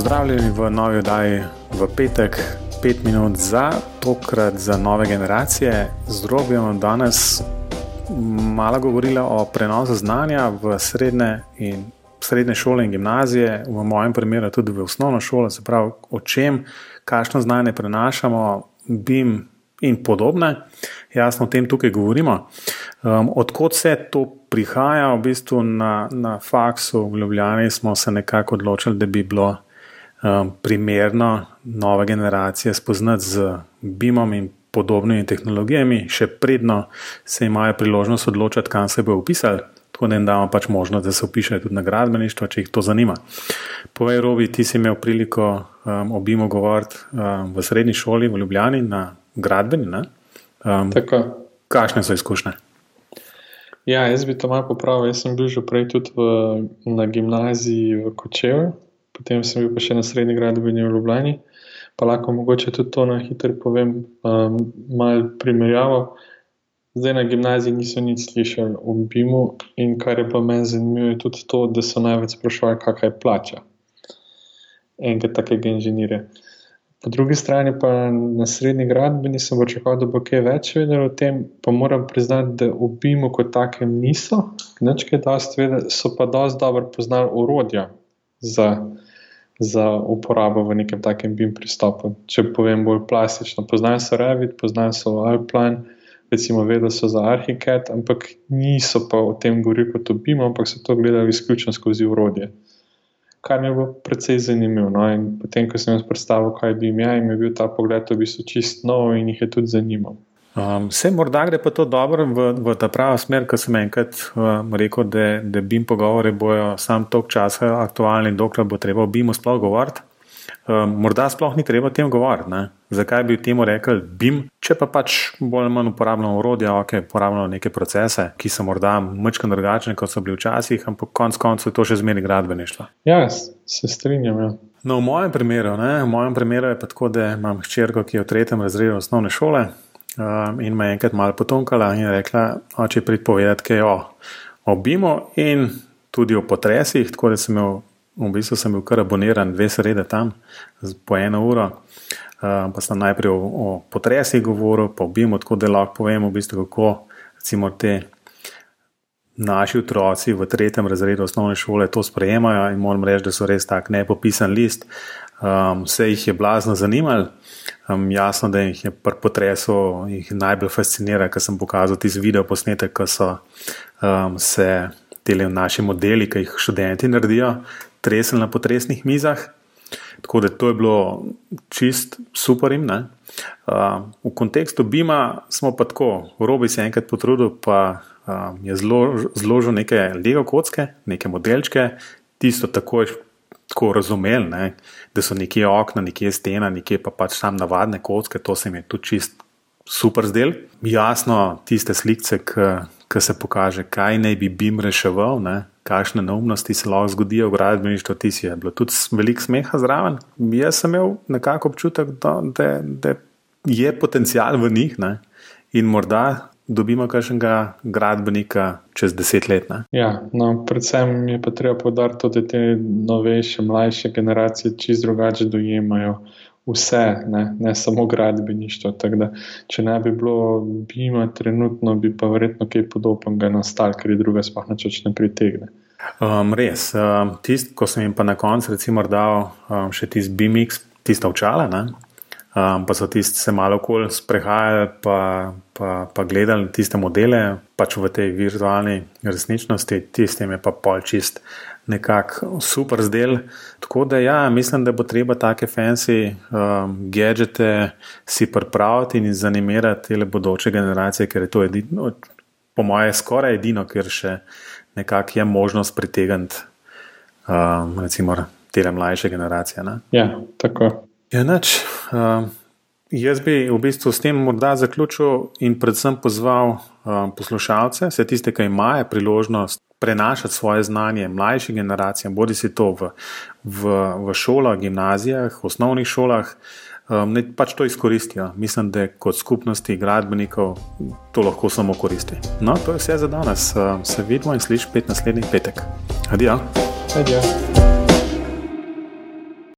Pozdravljeni v novi oddaji v petek, pet minut za, tokrat za nove generacije. Z drobjem danes malo govorila o prenosu znanja v srednje, in, srednje šole in gimnazije, v mojem primeru tudi v osnovno šolo, se pravi, o čem, kakšno znanje prenašamo, BIM in podobne. Jasno, o tem tukaj govorimo. Um, odkot se to prihaja, v bistvu na, na faksu v Ljubljani smo se nekako odločili, da bi bilo um, primerno nove generacije spoznati z BIM-om in podobnimi tehnologijami, še predno se imajo priložnost odločiti, kam se bo upisali. Tako da jim damo pač možnost, da se upišejo tudi na gradbeništvo, če jih to zanima. Povej, Robi, ti si imel priliko um, o BIM-u govoriti um, v srednji šoli v Ljubljani na gradbeni. Um, Tako. Kakšne so izkušnje? Ja, jaz bi to malo popravil. Jaz sem bil že prej tudi v, na gimnaziji v Kočevu, potem sem bil pa še na srednji gradbeni v Ljubljani. Pa lahko mogoče tudi to na hitro povem, um, malo primerjavo. Zdaj na gimnaziji niso nič slišali o BIM-u, in kar je pa meni zanimivo, je tudi to, da so največ sprašvali, kakšna je plača enega takega inženirja. Po drugi strani pa na srednji gradbeni sem pričakoval, da bo kaj več vedel o tem, pa moram priznati, da v BIM-u kot takem niso, nekaj dosti vedeli, so pa dosti dobro poznali urodja za, za uporabo v nekem takem BIM pristopu. Če povem bolj plastično, poznajo so Revit, poznajo so Alpine, recimo vedeli so za Arhicad, ampak niso pa o tem govorili kot o BIM-u, ampak so to gledali izključno skozi urodje kar mi je bilo precej zanimivo. No? Potem, ko sem jim predstavil, kaj bi jim ja, je, bil ta pogled v bistvu čist nov in jih je tudi zanimal. Um, vse morda gre pa to dobro v, v ta pravo smer, ker sem enkrat um, rekel, da, da BIM pogovori bojo sam tok časa aktualni, dokler bo treba o BIM-u sploh govoriti. Um, morda sploh ni treba o tem govoriti. Ne? Zakaj bi temu rekel BIM, če pa pač bolj ali manj uporabljamo urodja, ok, uporabljamo neke procese, ki so morda mečko drugačni, kot so bili včasih, ampak konec koncev to še zmeri gradbeništvo. Ja, se strinjam. Ja. No, v mojem primeru, ne, v mojem primeru je pa tako, da imam hčerko, ki je v tretjem razredu osnovne šole um, in me enkrat malo potonkala in rekla, oče pripovedati kaj o, o BIM-u in tudi o potresih, tako da sem imel v bistvu sem bil kar aboniran, dve srede tam, po eno uro. Uh, pa sem najprej o, o potresih govoril, pa obim, tako da lahko povem, v bistvu, kako recimo te naši otroci v tretjem razredu osnovne šole to sprejemajo. In moram reči, da so res tak nepopisan list. Um, vse jih je blazno zanimalo. Um, jasno, da jih je pri potresu najbolj fascinira, ker sem pokazal tisti video posnetek, ko so um, se te naši modeli, ki jih študenti naredijo, tresli na potresnih mizah. Tako da to je bilo čist super. Uh, v kontekstu Bima smo pa tako, Robi se je enkrat potrudil, pa uh, je zlo, zložil neke Lego kocke, neke modelčke, tisto tako je. Tako razumeli, ne, da so nekje okna, nekje stena, nekje pa pač tam navadne kocke, to se mi je tudi čist super zdel. Jasno, tiste slike, ki se pokaže, kaj naj bi BIM reševal, ne, kakšne neumnosti se lahko zgodijo v gradbeništvu, ti si je bilo tudi veliko smeha zraven. Jaz sem imel nekako občutek, da, da, da je potencial v njih ne? in morda dobimo kakšnega gradbenika čez deset let. Ne? Ja, no, predvsem je pa treba podariti, da te novejše, mlajše generacije čist drugače dojemajo vse, ne, ne samo gradbeništvo. Da, če ne bi bilo bima, trenutno bi pa verjetno kaj podobnega nastalo, ker je druga sploh neč ne pritegne. Um, res, um, tist, ko sem jim pa na koncu recimo dal um, še tisti BMX, tiste očala, um, pa so tisti se malo okoli sprehajali, pa, pa, pa gledali tiste modele, pač v tej virtualni resničnosti, tistim je pa pol čist nekako super zdel. Tako da, ja, mislim, da bo treba take fancy um, gadžete si pripraviti in zanimirati te bodoče generacije, ker je to edino, po mojem, skoraj edino, ker še nekako je možnost pritegniti um, recimo te mlajše generacije. Ne? Ja, tako. Ja, nač, um, jaz bi v bistvu s tem morda zaključil in predvsem pozval um, poslušalce, vse tiste, ki imajo priložnost prenašati svoje znanje mlajšim generacijam, bodi si to v, v, v šolah, gimnazijah, osnovnih šolah, um, ne pač to izkoristijo. Mislim, da kot skupnosti gradbenikov to lahko samo koristi. No, to je vse za danes. Se vidimo in slišimo spet naslednji petek. Adijo. Adijo.